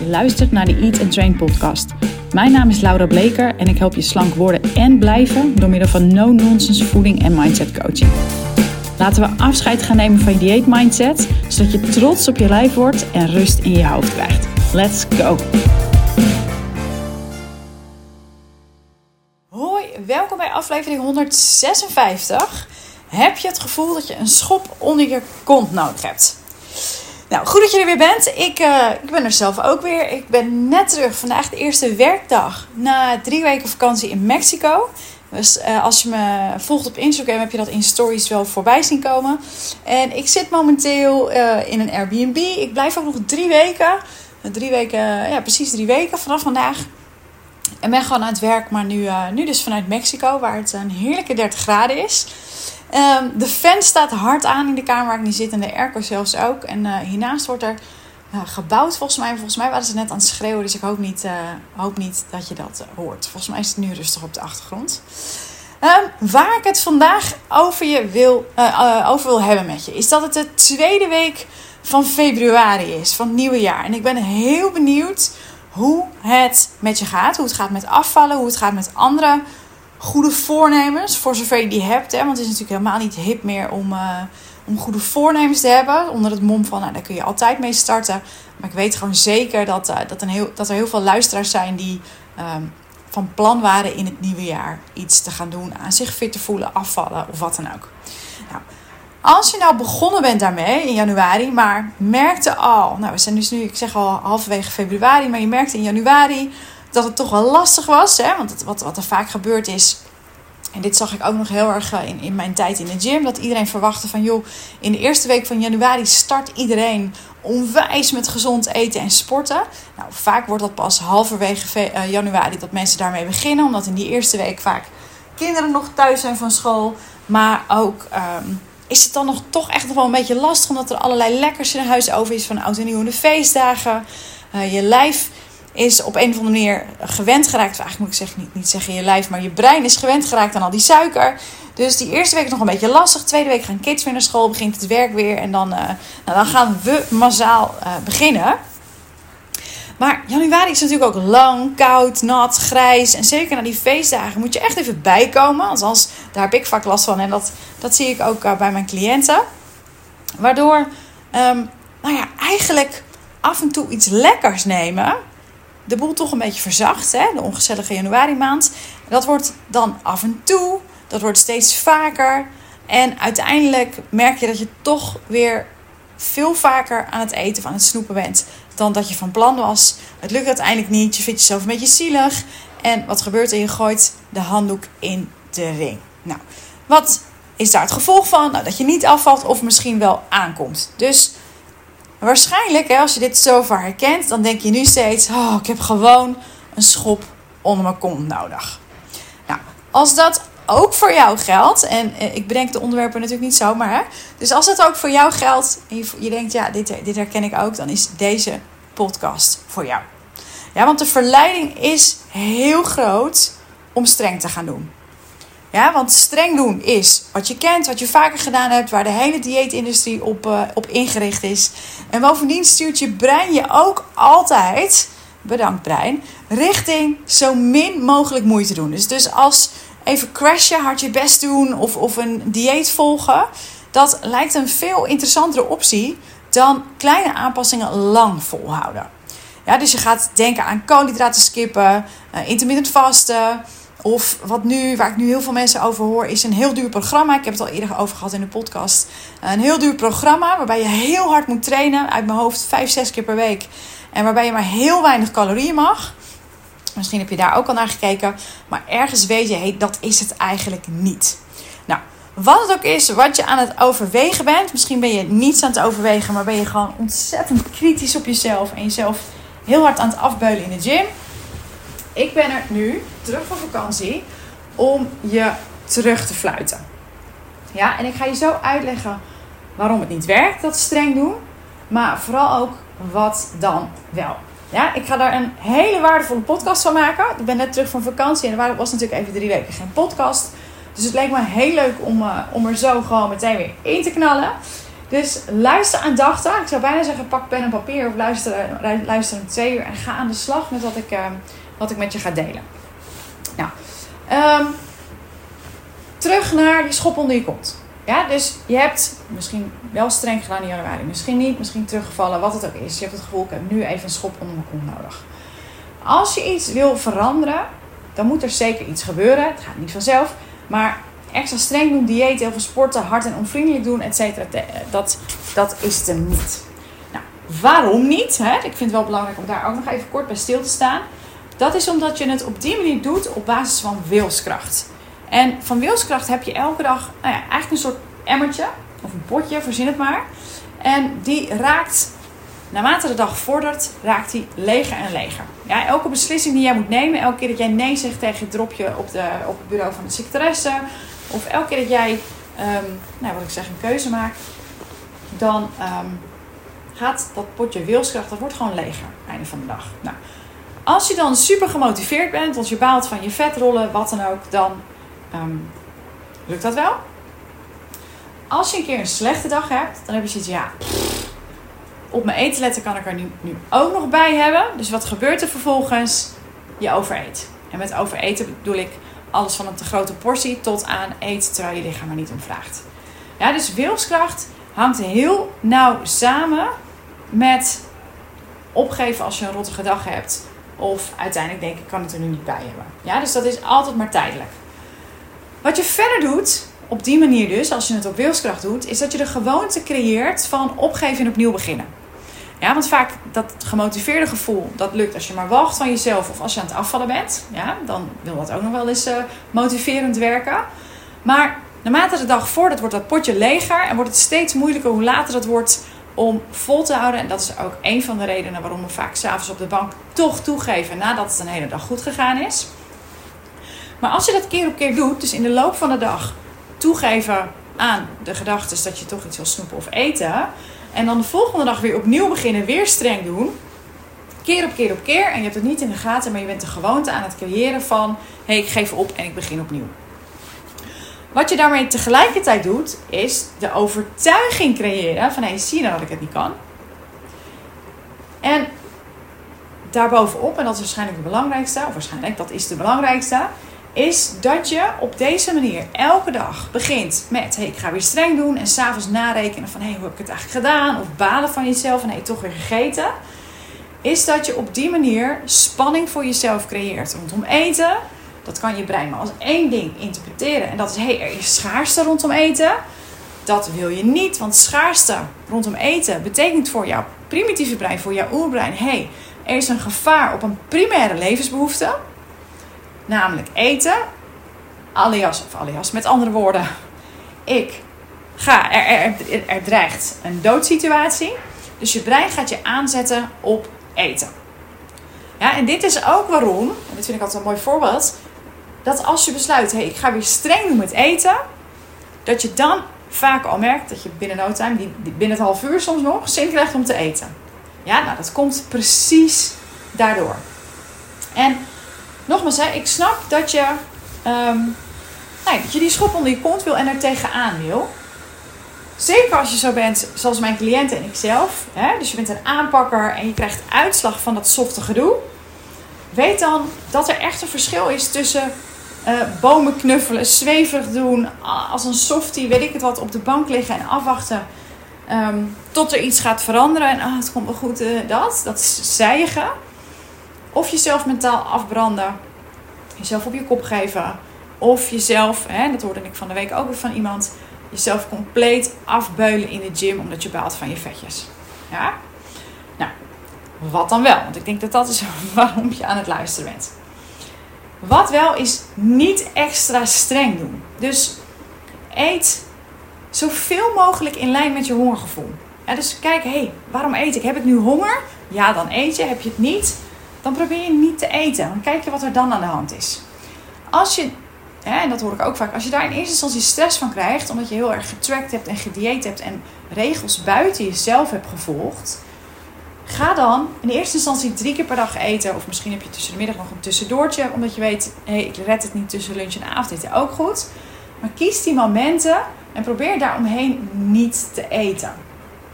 Je luistert naar de Eat and Train podcast. Mijn naam is Laura Bleker en ik help je slank worden en blijven door middel van no-nonsense voeding en mindset coaching. Laten we afscheid gaan nemen van je dieet mindset, zodat je trots op je lijf wordt en rust in je hoofd krijgt. Let's go! Hoi, welkom bij aflevering 156. Heb je het gevoel dat je een schop onder je kont nodig hebt? Nou, goed dat je er weer bent. Ik, uh, ik ben er zelf ook weer. Ik ben net terug. Vandaag de eerste werkdag na drie weken vakantie in Mexico. Dus uh, als je me volgt op Instagram heb je dat in stories wel voorbij zien komen. En ik zit momenteel uh, in een Airbnb. Ik blijf ook nog drie weken. Drie weken, ja precies drie weken vanaf vandaag. En ben gewoon aan het werk, maar nu, nu dus vanuit Mexico, waar het een heerlijke 30 graden is. Um, de fan staat hard aan in de kamer waar ik nu zit en de airco zelfs ook. En uh, hiernaast wordt er uh, gebouwd volgens mij. Volgens mij waren ze net aan het schreeuwen, dus ik hoop niet, uh, hoop niet dat je dat hoort. Volgens mij is het nu rustig op de achtergrond. Um, waar ik het vandaag over, je wil, over wil hebben met je, is dat het de tweede week van februari is, van het nieuwe jaar. En ik ben heel benieuwd hoe het met je gaat, hoe het gaat met afvallen, hoe het gaat met andere goede voornemens, voor zover je die hebt. Hè, want het is natuurlijk helemaal niet hip meer om, uh, om goede voornemens te hebben. Onder het mom van, nou, daar kun je altijd mee starten. Maar ik weet gewoon zeker dat, uh, dat, een heel, dat er heel veel luisteraars zijn die um, van plan waren in het nieuwe jaar iets te gaan doen. Aan zich fit te voelen, afvallen of wat dan ook. Nou, als je nou begonnen bent daarmee in januari, maar merkte al, nou we zijn dus nu, ik zeg al halverwege februari, maar je merkte in januari dat het toch wel lastig was. Hè? Want wat, wat er vaak gebeurd is. En dit zag ik ook nog heel erg eh, in, in mijn tijd in de gym. Dat iedereen verwachtte van joh, in de eerste week van januari start iedereen onwijs met gezond eten en sporten. Nou, vaak wordt dat pas halverwege eh, januari dat mensen daarmee beginnen. Omdat in die eerste week vaak kinderen nog thuis zijn van school. Maar ook um, is het dan nog toch echt nog wel een beetje lastig. Omdat er allerlei lekkers in huis over is van oud en nieuw de feestdagen. Uh, je lijf is op een of andere manier gewend geraakt. Eigenlijk moet ik zeggen, niet, niet zeggen je lijf, maar je brein is gewend geraakt aan al die suiker. Dus die eerste week is nog een beetje lastig. Tweede week gaan kids weer naar school, begint het werk weer. En dan, uh, nou, dan gaan we massaal uh, beginnen. Maar januari is natuurlijk ook lang, koud, nat, grijs. En zeker na die feestdagen moet je echt even bijkomen. Althans, daar heb ik vaak last van. En dat, dat zie ik ook uh, bij mijn cliënten. Waardoor, um, nou ja, eigenlijk af en toe iets lekkers nemen de boel toch een beetje verzacht. Hè? De ongezellige januari maand. Dat wordt dan af en toe. Dat wordt steeds vaker. En uiteindelijk merk je dat je toch weer veel vaker aan het eten of aan het snoepen bent dan dat je van plan was. Het lukt uiteindelijk niet. Je vindt jezelf een beetje zielig. En wat gebeurt er? Je gooit de handdoek in de ring. Nou, wat is daar het gevolg van? Nou, dat je niet afvalt of misschien wel aankomt. Dus waarschijnlijk, hè, als je dit zover herkent, dan denk je nu steeds: oh, ik heb gewoon een schop onder mijn kont nodig. Nou, als dat ook voor jou geldt, en eh, ik bedenk de onderwerpen natuurlijk niet zomaar, dus als dat ook voor jou geldt en je, je denkt: ja, dit, dit herken ik ook, dan is deze podcast voor jou. Ja, want de verleiding is heel groot om streng te gaan doen. Ja, want streng doen is wat je kent, wat je vaker gedaan hebt, waar de hele dieetindustrie op, uh, op ingericht is. En bovendien stuurt je brein je ook altijd, bedankt brein, richting zo min mogelijk moeite doen. Dus, dus als even crashen, hard je best doen of, of een dieet volgen, dat lijkt een veel interessantere optie dan kleine aanpassingen lang volhouden. Ja, dus je gaat denken aan koolhydraten skippen, uh, intermittent vasten. Of wat nu, waar ik nu heel veel mensen over hoor, is een heel duur programma. Ik heb het al eerder over gehad in de podcast. Een heel duur programma waarbij je heel hard moet trainen. Uit mijn hoofd vijf, zes keer per week. En waarbij je maar heel weinig calorieën mag. Misschien heb je daar ook al naar gekeken. Maar ergens weet je, dat is het eigenlijk niet. Nou, wat het ook is, wat je aan het overwegen bent. Misschien ben je niets aan het overwegen, maar ben je gewoon ontzettend kritisch op jezelf. En jezelf heel hard aan het afbeulen in de gym ik ben er nu terug van vakantie om je terug te fluiten. Ja, en ik ga je zo uitleggen waarom het niet werkt, dat streng doen. Maar vooral ook wat dan wel. Ja, ik ga daar een hele waardevolle podcast van maken. Ik ben net terug van vakantie en er was natuurlijk even drie weken geen podcast. Dus het leek me heel leuk om, uh, om er zo gewoon meteen weer in te knallen. Dus luister aandachtig. Ik zou bijna zeggen, pak pen en papier of luister, luister een twee uur en ga aan de slag met wat ik, uh, wat ik met je ga delen. Nou, um, terug naar die schop onder je kont. Ja, dus je hebt misschien wel streng gedaan in januari, misschien niet, misschien teruggevallen, wat het ook is. Je hebt het gevoel, ik heb nu even een schop onder mijn kont nodig. Als je iets wil veranderen, dan moet er zeker iets gebeuren. Het gaat niet vanzelf, maar extra streng doen, dieet, heel veel sporten, hard en onvriendelijk doen, et cetera, dat, dat is het niet. Nou, waarom niet? Hè? Ik vind het wel belangrijk om daar ook nog even kort bij stil te staan. Dat is omdat je het op die manier doet op basis van wilskracht. En van wilskracht heb je elke dag nou ja, eigenlijk een soort emmertje of een potje, verzin het maar. En die raakt, naarmate de dag vordert, raakt die leger en leger. Ja, elke beslissing die jij moet nemen, elke keer dat jij nee zegt tegen het dropje op, de, op het bureau van de secretaresse, of elke keer dat jij, um, nou wat ik zeg, een keuze maakt, dan ehm, gaat dat potje wilskracht, dat wordt gewoon leger einde van de dag. Nou, als je dan super gemotiveerd bent, als je baalt van je vetrollen, wat dan ook, dan Ehm, lukt dat wel? Als je een keer een slechte dag hebt, dan heb je zoiets, ja, op mijn eten letten kan ik er nu, nu ook nog bij hebben. Dus wat gebeurt er vervolgens? Je overeet. En met overeten bedoel ik alles van een te grote portie tot aan eten terwijl je lichaam er niet om vraagt. Ja, dus wilskracht hangt heel nauw samen met opgeven als je een rottige dag hebt. Of uiteindelijk denk ik, kan het er nu niet bij hebben. Ja, dus dat is altijd maar tijdelijk. Wat je verder doet, op die manier dus, als je het op wilskracht doet, is dat je de gewoonte creëert van opgeven en opnieuw beginnen. Ja, want vaak dat gemotiveerde gevoel, dat lukt als je maar wacht van jezelf of als je aan het afvallen bent. Ja, dan wil dat ook nog wel eens uh, motiverend werken. Maar naarmate de dag voordat wordt dat potje leger en wordt het steeds moeilijker hoe later het wordt om vol te houden. En dat is ook een van de redenen waarom we vaak s'avonds op de bank toch toegeven nadat het een hele dag goed gegaan is. Maar als je dat keer op keer doet, dus in de loop van de dag toegeven aan de gedachten dat je toch iets wil snoepen of eten. En dan de volgende dag weer opnieuw beginnen, weer streng doen. Keer op keer op keer. En je hebt het niet in de gaten, maar je bent de gewoonte aan het creëren van: hé, hey, ik geef op en ik begin opnieuw. Wat je daarmee tegelijkertijd doet, is de overtuiging creëren van hé, zie je nou dat ik het niet kan? En daarbovenop, en dat is waarschijnlijk de belangrijkste, of waarschijnlijk dat is de belangrijkste, is dat je op deze manier elke dag begint met: hey, ik ga weer streng doen. En s'avonds narekenen van: hey, hoe heb ik het eigenlijk gedaan? Of balen van jezelf en hey, toch weer gegeten. Is dat je op die manier spanning voor jezelf creëert rondom eten. Dat kan je brein maar als één ding interpreteren. En dat is: hey, er is schaarste rondom eten. Dat wil je niet, want schaarste rondom eten betekent voor jouw primitieve brein, voor jouw oerbrein: hey, er is een gevaar op een primaire levensbehoefte namelijk eten. Alias, of alias, met andere woorden, ik ga, er, er, er, dreigt een doodsituatie. Dus je brein gaat je aanzetten op eten. Ja, en dit is ook waarom, en dit vind ik altijd een mooi voorbeeld, dat als je besluit, hey, ik ga weer streng doen met eten, dat je dan vaak al merkt dat je binnen no time, binnen het half uur soms nog, zin krijgt om te eten. Ja, nou dat komt precies daardoor. En nogmaals, hè, ik snap dat je, um, nee, dat je die schop onder je kont wil en er tegenaan wil. Zeker als je zo bent, zoals mijn cliënten en ikzelf. Hè, dus je bent een aanpakker en je krijgt uitslag van dat softe gedoe. Weet dan dat er echt een verschil is tussen uh, bomen knuffelen, zweverig doen, als een softie, weet ik het wat, op de bank liggen en afwachten. Um, tot er iets gaat veranderen en ah, het komt wel goed, uh, dat. Dat is zijgen. Of jezelf mentaal afbranden. Jezelf op je kop geven. Of jezelf, hè, dat hoorde ik van de week ook weer van iemand. Jezelf compleet afbeulen in de gym omdat je baalt van je vetjes. Ja? Nou, wat dan wel? Want ik denk dat dat is waarom je aan het luisteren bent. Wat wel is niet extra streng doen. Dus eet zoveel mogelijk in lijn met je hongergevoel. Ja, dus kijk, hé, hey, waarom eet ik? Heb ik nu honger? Ja, dan eet je. Heb je het niet? dan probeer je niet te eten. Dan kijk je wat er dan aan de hand is. Als je, en dat hoor ik ook vaak, als je daar in eerste instantie stress van krijgt, omdat je heel erg getracked hebt en gedieet hebt en regels buiten jezelf hebt gevolgd, ga dan in eerste instantie drie keer per dag eten. Of misschien heb je tussen de middag nog een tussendoortje, omdat je weet, hé, hey, ik red het niet tussen lunch en avondeten ook goed. Maar kies die momenten En probeer daaromheen niet te eten.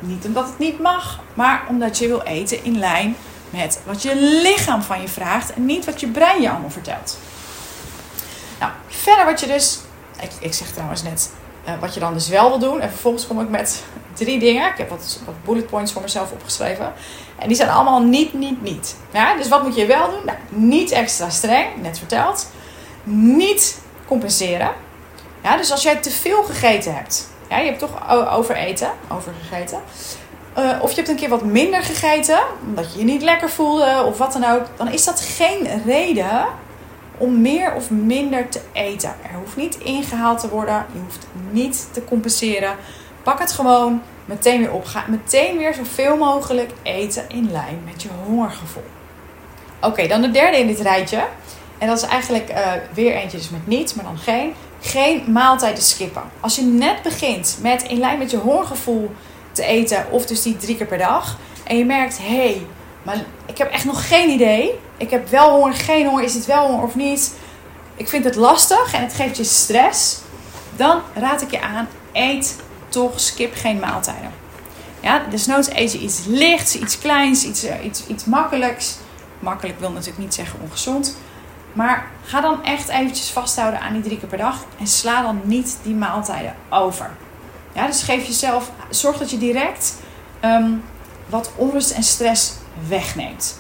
Niet omdat het niet mag, maar omdat je wil eten in lijn met wat je lichaam van je vraagt en niet wat je brein je allemaal vertelt. Nou, verder wat je dus, ik, zeg trouwens net uh, wat je dan dus wel wil doen. En vervolgens kom ik met drie dingen. Ik heb wat, bullet points voor mezelf opgeschreven. En die zijn allemaal niet, niet, niet. Ja, dus wat moet je wel doen? Nou, niet extra streng, net verteld. Niet compenseren. Ja, dus als jij te veel gegeten hebt, ja, je hebt toch overeten, overgegeten. Uh, of je hebt een keer wat minder gegeten, omdat je je niet lekker voelde of wat dan ook, dan is dat geen reden om meer of minder te eten. Er hoeft niet ingehaald te worden, je hoeft niet te compenseren. Pak het gewoon meteen weer op. Ga meteen weer zoveel mogelijk eten in lijn met je hongergevoel. Oké, dan de derde in dit rijtje. En dat is eigenlijk uh, weer eentje dus met niets, maar dan geen. Geen maaltijden skippen. Als je net begint met in lijn met je hongergevoel te eten, of dus die drie keer per dag. En je merkt, hé, hey, maar ik heb echt nog geen idee. Ik heb wel honger, geen honger, is het wel honger of niet? Ik vind het lastig en het geeft je stress. Dan raad ik je aan, eet toch, skip geen maaltijden. Ja, desnoods eet je iets lichts, iets kleins, iets, eh, iets, iets makkelijks. Makkelijk wil natuurlijk niet zeggen ongezond. Maar ga dan echt eventjes vasthouden aan die drie keer per dag. En sla dan niet die maaltijden over. Ja, dus geef jezelf, zorg dat je direct ehm, wat onrust en stress wegneemt.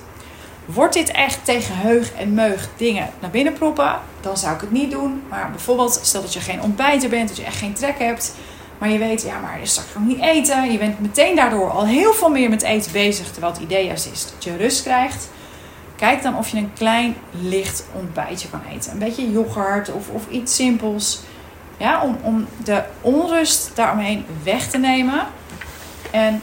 Wordt dit echt tegen heug en meug dingen naar binnen proppen, dan zou ik het niet doen. Maar bijvoorbeeld, stel dat je geen ontbijter bent, dat je echt geen trek hebt. Maar je weet, ja, maar je straks gewoon niet eten. Je bent meteen daardoor al heel veel meer met eten bezig. Terwijl het idee juist is dat je rust krijgt. Kijk dan of je een klein licht ontbijtje kan eten. Een beetje yoghurt of, of iets simpels. Ja, om, om de onrust daaromheen weg te nemen. En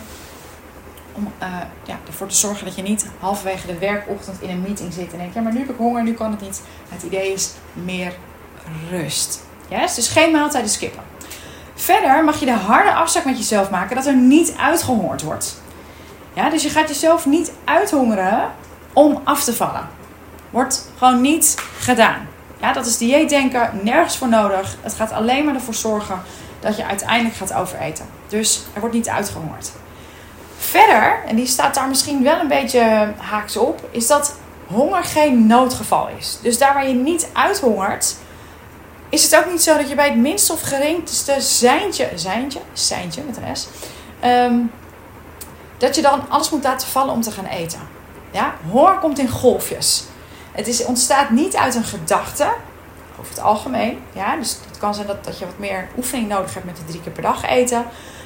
om uh, ja, ervoor te zorgen dat je niet halverwege de werkochtend in een meeting zit en denkt: ja, maar nu heb ik honger, nu kan het niet. Het idee is meer rust. Yes? Dus geen maaltijden skippen. Verder mag je de harde afspraak met jezelf maken dat er niet uitgehongerd wordt. Ja, dus je gaat jezelf niet uithongeren om af te vallen. Wordt gewoon niet gedaan. Ja, dat is dieetdenken, nergens voor nodig. Het gaat alleen maar ervoor zorgen dat je uiteindelijk gaat overeten. Dus er wordt niet uitgehongerd. Verder, en die staat daar misschien wel een beetje haaks op, is dat honger geen noodgeval is. Dus daar waar je niet uithongert, is het ook niet zo dat je bij het minste of geringste zijntje, zijntje, zijntje met een S, ehm, dat je dan alles moet laten vallen om te gaan eten. Ja? Honger komt in golfjes. Het is, ontstaat niet uit een gedachte, over het algemeen. Ja? Dus het kan zijn dat, dat je wat meer oefening nodig hebt met de drie keer per dag eten.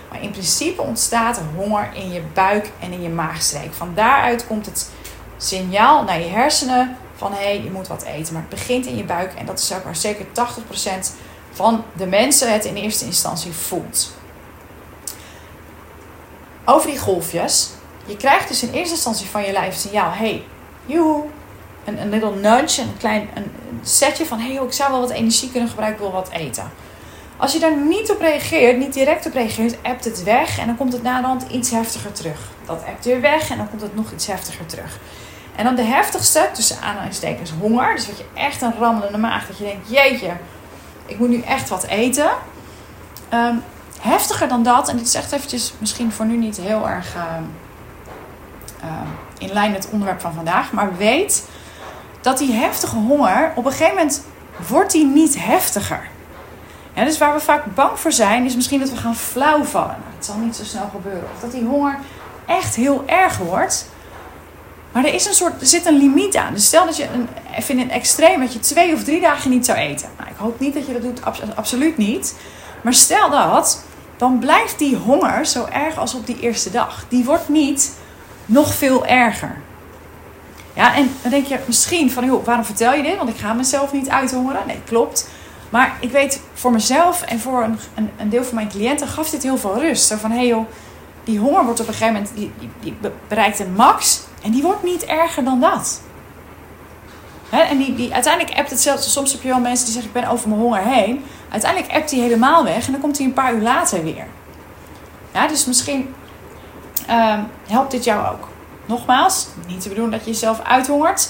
Maar in principe ontstaat er honger in je buik en in je maagstreek. Van daaruit komt het signaal naar je hersenen van hé, hey, je moet wat eten. Maar het begint in je buik en dat is ook waar zeker 80% van de mensen het in eerste instantie voelt. Over die golfjes. Je krijgt dus in eerste instantie van je lijf het signaal: hey, joehoe. Een, een little nudge, een klein een setje van: hey, ik zou wel wat energie kunnen gebruiken, wil wat eten. Als je daar niet op reageert, niet direct op reageert, appt het weg en dan komt het na de hand iets heftiger terug. Dat appt weer weg en dan komt het nog iets heftiger terug. En dan de heftigste, tussen aanhalingstekens, honger. Dus wat je echt een rammelende maag, dat je denkt, jeetje, ik moet nu echt wat eten. Ehm, heftiger dan dat, en dit is echt eventjes misschien voor nu niet heel erg ehm, ehm, in lijn met het onderwerp van vandaag. Maar weet dat die heftige honger, op een gegeven moment wordt die niet heftiger. Ja, dus waar we vaak bang voor zijn, is misschien dat we gaan flauw vallen. Het zal niet zo snel gebeuren. Of dat die honger echt heel erg wordt. Maar er, is een soort, zit een limiet aan. Dus stel dat je een, even in een extreem dat je twee of drie dagen niet zou eten. Nou, ik hoop niet dat je dat doet, absoluut niet. Maar stel dat, dan blijft die honger zo erg als op die eerste dag. Die wordt niet nog veel erger. Ja, en dan denk je misschien van, joh, waarom vertel je dit? Want ik ga mezelf niet uithongeren. Nee, klopt. Maar ik weet voor mezelf en voor een, een, een deel van mijn cliënten gaf dit heel veel rust. Zo van, hé hey joh, die honger wordt op een gegeven moment, die, die, die bereikt een max. En die wordt niet erger dan dat. en die, die, uiteindelijk appt het zelfs. Soms heb je wel mensen die zeggen: Ik ben over mijn honger heen. Uiteindelijk appt hij helemaal weg en dan komt hij een paar uur later weer. Ja, dus misschien ehm, helpt dit jou ook. Nogmaals, niet te bedoelen dat je jezelf uithongert.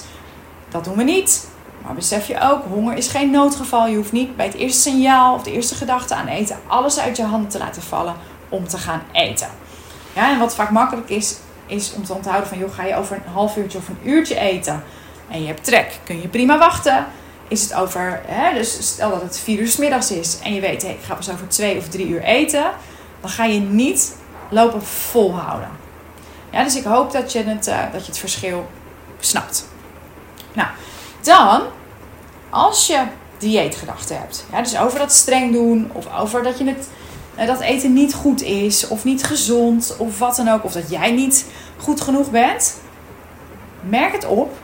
Dat doen we niet. Maar besef je ook, honger is geen noodgeval. Je hoeft niet bij het eerste signaal of de eerste gedachte aan eten alles uit je handen te laten vallen om te gaan eten. Ja, en wat vaak makkelijk is, is om te onthouden van, joh, ga je over een half uurtje of een uurtje eten en je hebt trek, kun je prima wachten. Is het over, hè, dus stel dat het vier uur s middags is en je weet, hey, ik ga pas over twee of drie uur eten, dan ga je niet lopen volhouden. Ja, dus ik hoop dat je het, uh, dat je het verschil snapt. Nou, dan, als je dieetgedachten hebt, ja, dus over dat streng doen of over dat je het dat eten niet goed is of niet gezond of wat dan ook, of dat jij niet goed genoeg bent, merk het op.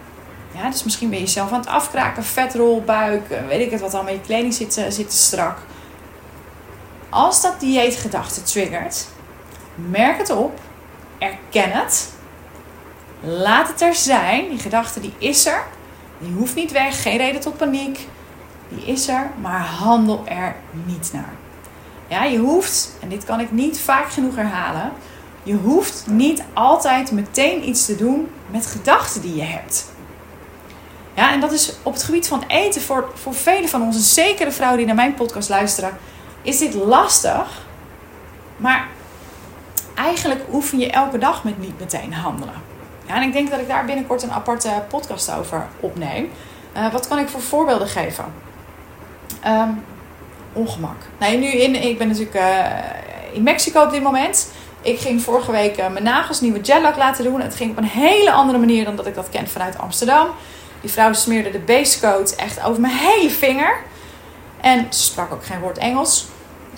Ja, dus misschien ben je zelf aan het afkraken, vetrol, buik, eh, weet ik het wat al met je kleding zit, zit te strak. Als dat dieetgedachte triggert, merk het op, erken het, laat het er zijn. Die gedachte die is er, die hoeft niet weg, geen reden tot paniek. Die is er, maar handel er niet naar. Ja, je hoeft, en dit kan ik niet vaak genoeg herhalen, je hoeft niet altijd meteen iets te doen met gedachten die je hebt. Ja, en dat is op het gebied van eten voor, voor velen van ons, en zeker de vrouwen die naar mijn podcast luisteren, is dit lastig. Maar eigenlijk oefen je elke dag met niet meteen handelen. Ja, en ik denk dat ik daar binnenkort een aparte podcast over opneem. Uh, wat kan ik voor voorbeelden geven? Um, ongemak. Nee, nu in, ik ben natuurlijk uh, in Mexico op dit moment. Ik ging vorige week uh, mijn nagels nieuwe gel laten doen. Het ging op een hele andere manier dan dat ik dat ken vanuit Amsterdam. Die vrouw smeerde de basecoat echt over mijn hele vinger. En ze sprak ook geen woord Engels.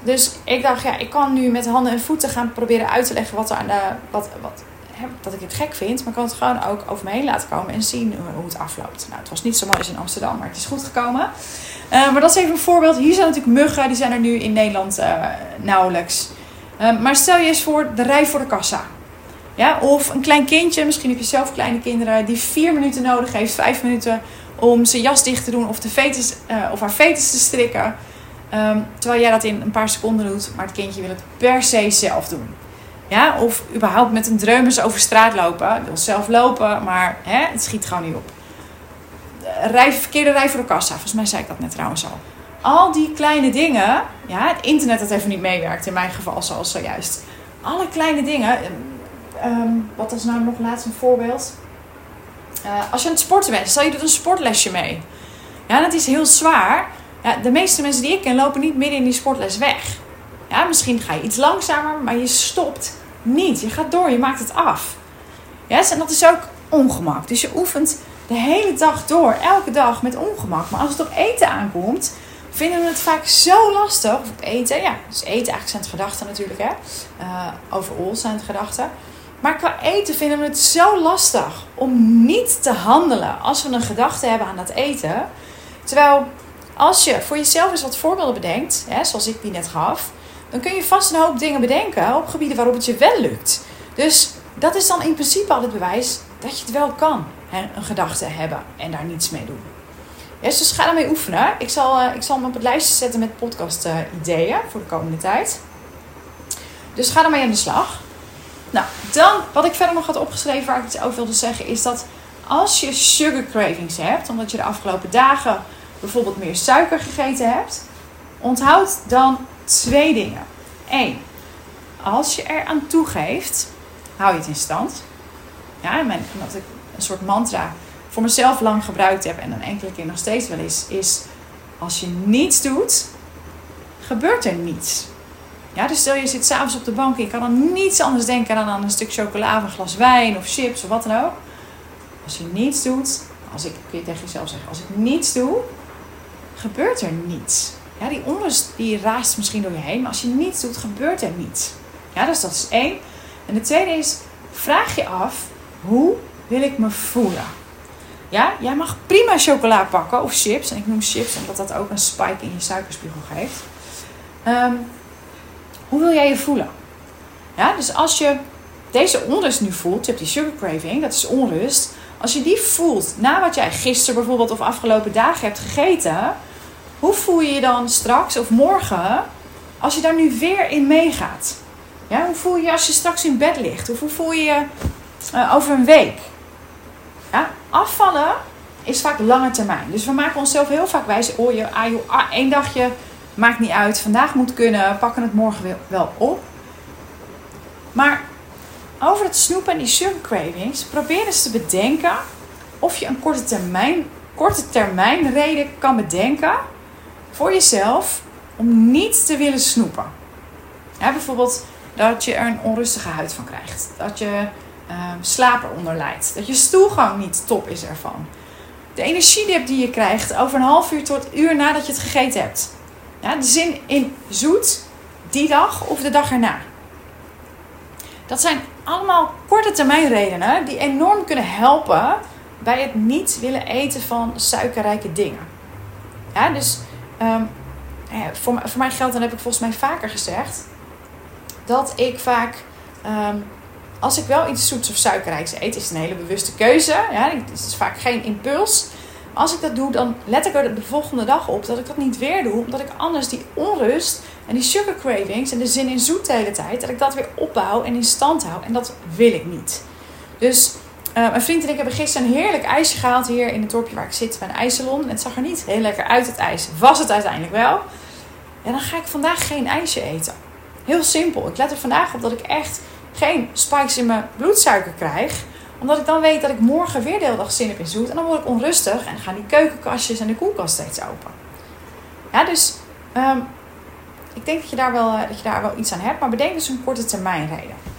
Dus ik dacht, ja, ik kan nu met handen en voeten gaan proberen uit te leggen wat er aan de. Wat, wat, dat ik het gek vind. Maar ik kan het gewoon ook over me heen laten komen en zien hoe het afloopt. Nou, het was niet zo mooi als in Amsterdam, maar het is goed gekomen. Uh, maar dat is even een voorbeeld. Hier zijn natuurlijk muggen, die zijn er nu in Nederland uh, nauwelijks. Uh, maar stel je eens voor de rij voor de kassa. Ja, of een klein kindje, misschien heb je zelf kleine kinderen, die vier minuten nodig heeft, vijf minuten om zijn jas dicht te doen of, de fetus, of haar fetus te strikken. Um, terwijl jij dat in een paar seconden doet, maar het kindje wil het per se zelf doen. Ja, of überhaupt met een dreumes over straat lopen. Wil zelf lopen, maar hè, het schiet gewoon niet op. Rij, verkeerde rij voor de kassa. Volgens mij zei ik dat net trouwens al. Al die kleine dingen. Ja, het internet dat even niet meewerkt in mijn geval zoals zojuist. Alle kleine dingen. Um, wat was nou nog laatst een voorbeeld? Uh, als je aan het sporten bent, stel je doet een sportlesje mee. Ja, dat is heel zwaar. Ja, de meeste mensen die ik ken lopen niet midden in die sportles weg. Ja, misschien ga je iets langzamer, maar je stopt niet. Je gaat door, je maakt het af. Ja, en dat is ook ongemak. Dus je oefent de hele dag door, elke dag met ongemak. Maar als het op eten aankomt, vinden we het vaak zo lastig. Of op eten, ja, dus eten eigenlijk zijn het gedachten natuurlijk, hè. Uh, overal zijn het gedachten. Maar qua eten vinden we het zo lastig om niet te handelen als we een gedachte hebben aan het eten. Terwijl als je voor jezelf eens wat voorbeelden bedenkt, hè, zoals ik die net gaf, dan kun je vast een hoop dingen bedenken op gebieden waarop het je wel lukt. Dus dat is dan in principe al het bewijs dat je het wel kan, hè, een gedachte hebben en daar niets mee doen. dus ga daarmee oefenen. Ik zal, uh, ik zal hem op het lijstje zetten met podcast uh, ideeën voor de komende tijd. Dus ga daarmee aan de slag. Nou, dan wat ik verder nog had opgeschreven waar ik iets over wilde zeggen, is dat als je sugar cravings hebt, omdat je de afgelopen dagen bijvoorbeeld meer suiker gegeten hebt, onthoud dan twee dingen. Eén, als je er aan toegeeft, hou je het in stand. Ja, en ik een soort mantra voor mezelf lang gebruikt heb en dan enkele keer nog steeds wel is, is als je niets doet, gebeurt er niets. Ja, dus stel je zit s'avonds op de bank en je kan dan niets anders denken dan aan een stuk chocola of een glas wijn of chips of wat dan ook. Als je niets doet, als ik, kun je tegen jezelf zeggen, als ik niets doe, gebeurt er niets. Ja, die onrust die raast misschien door je heen, maar als je niets doet, gebeurt er niets. Ja, dus dat is één. En de tweede is, vraag je af, hoe wil ik me voelen? Ja, jij mag prima chocola pakken of chips. En ik noem chips omdat dat ook een spike in je suikerspiegel geeft. Um, hoe wil jij je voelen? Ja, dus als je deze onrust nu voelt, je hebt die sugar craving, dat is onrust. Als je die voelt na wat jij gisteren bijvoorbeeld of afgelopen dagen hebt gegeten, hoe voel je je dan straks of morgen als je daar nu weer in meegaat? Ja, hoe voel je je als je straks in bed ligt? Of hoe voel je je uh, over een week? Ja, afvallen is vaak lange termijn. Dus we maken onszelf heel vaak wijs. Oh, je, ah, ah, één dagje maakt niet uit. Vandaag moet kunnen. Pakken het morgen wel op. Maar over het snoepen en die sugar cravings. Probeer eens te bedenken of je een korte termijn, korte termijn reden kan bedenken voor jezelf om niet te willen snoepen. Bijvoorbeeld dat je er een onrustige huid van krijgt. Dat je uh, slaap eronder. Dat je stoelgang niet top is ervan. De energiedip die je krijgt over een half uur tot uur nadat je het gegeten hebt. Ja, de zin in zoet die dag of de dag erna. Dat zijn allemaal korte termijn redenen die enorm kunnen helpen bij het niet willen eten van suikerrijke dingen. Ja, dus um, voor, voor mij geldt, dan heb ik volgens mij vaker gezegd, dat ik vaak, um, als ik wel iets zoets of suikerrijks eet, is een hele bewuste keuze. Ja, het is vaak geen impuls. Als ik dat doe, dan let ik er de volgende dag op dat ik dat niet weer doe. Omdat ik anders die onrust en die sugar cravings en de zin in zoet de hele tijd, dat ik dat weer opbouw en in stand hou. En dat wil ik niet. Dus uh, mijn vriend en ik hebben gisteren een heerlijk ijsje gehaald hier in het dorpje waar ik zit bij een ijssalon. Het zag er niet heel lekker uit, het ijs. Was het uiteindelijk wel. En dan ga ik vandaag geen ijsje eten. Heel simpel. Ik let er vandaag op dat ik echt geen spikes in mijn bloedsuiker krijg. Omdat ik dan weet dat ik morgen weer de hele dag zin heb in zoet. En dan word ik onrustig en gaan die keukenkastjes en de koelkast steeds open. Ja, dus um, ik denk dat je, daar wel, eh, dat je daar wel iets aan hebt. Maar bedenk dus een korte termijn reden.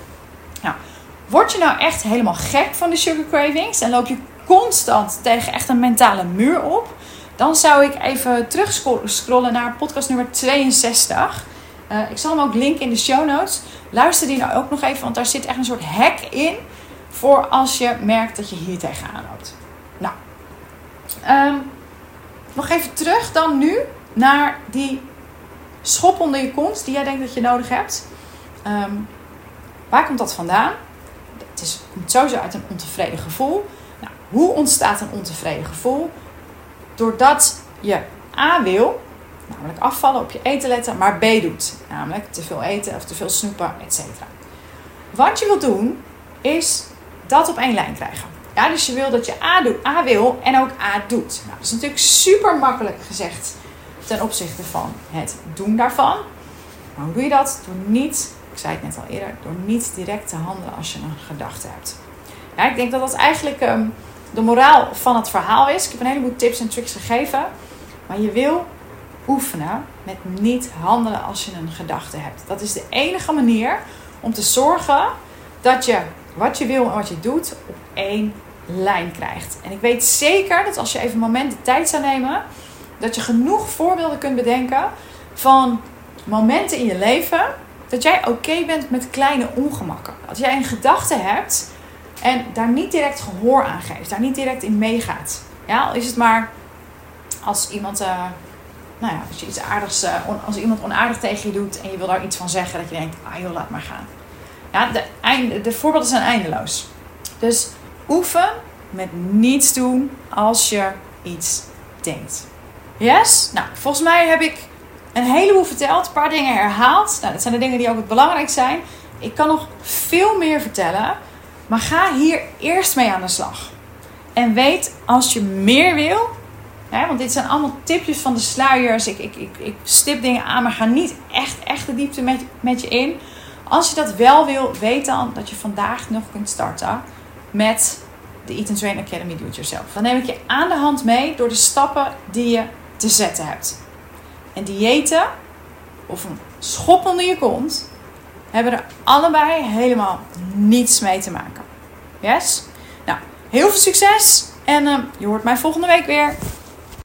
Word je nou echt helemaal gek van de sugar cravings en loop je constant tegen echt een mentale muur op, dan zou ik even terugscrollen naar podcast nummer 62. Uh, ik zal hem ook linken in de show notes. Luister die nou ook nog even, want daar zit echt een soort hack in voor als je merkt dat je hier tegenaan loopt. Nou, um, nog even terug dan nu naar die schop onder je kont die jij denkt dat je nodig hebt. Um, waar komt dat vandaan? Het is, komt sowieso uit een ontevreden gevoel. Nou, hoe ontstaat een ontevreden gevoel? Doordat je A wil, namelijk afvallen, op je eten letten, maar B doet, namelijk te veel eten of te veel snoepen, etc. Wat je wilt doen, is dat op één lijn krijgen. Ja, dus je wil dat je A, doet, A wil en ook A doet. Nou, dat is natuurlijk super makkelijk gezegd ten opzichte van het doen daarvan. Maar hoe doe je dat? Door niet ik zei het net al eerder, door niet direct te handelen als je een gedachte hebt. Ja, ik denk dat dat eigenlijk um, de moraal van het verhaal is. Ik heb een heleboel tips en tricks gegeven. Maar je wil oefenen met niet handelen als je een gedachte hebt. Dat is de enige manier om te zorgen dat je wat je wil en wat je doet op één lijn krijgt. En ik weet zeker dat als je even een moment de tijd zou nemen, dat je genoeg voorbeelden kunt bedenken van momenten in je leven dat jij oké bent met kleine ongemakken. Als jij een gedachte hebt en daar niet direct gehoor aan geeft, daar niet direct in meegaat. Ja, is het maar als iemand, uh, nou ja, als je iets aardigs, uh, als iemand onaardig tegen je doet en je wil daar iets van zeggen, dat je denkt, ah joh, laat maar gaan. Ja, de, einde, de voorbeelden zijn eindeloos. Dus oefen met niets doen als je iets denkt. Yes? Nou, volgens mij heb ik een heleboel verteld, een paar dingen herhaald. Nou, dat zijn de dingen die ook het belangrijk zijn. Ik kan nog veel meer vertellen, maar ga hier eerst mee aan de slag. En weet als je meer wil, hè, want dit zijn allemaal tipjes van de sluiers. Ik, ik, ik, ik stip dingen aan, maar ga niet echt, echt de diepte met, met je in. Als je dat wel wil, weet dan dat je vandaag nog kunt starten met de Eat and Train Academy Do It Yourself. Dan neem ik je aan de hand mee door de stappen die je te zetten hebt. En diëten of een schop onder je kont hebben er allebei helemaal niets mee te maken. Yes? Nou, heel veel succes en uh, je hoort mij volgende week weer.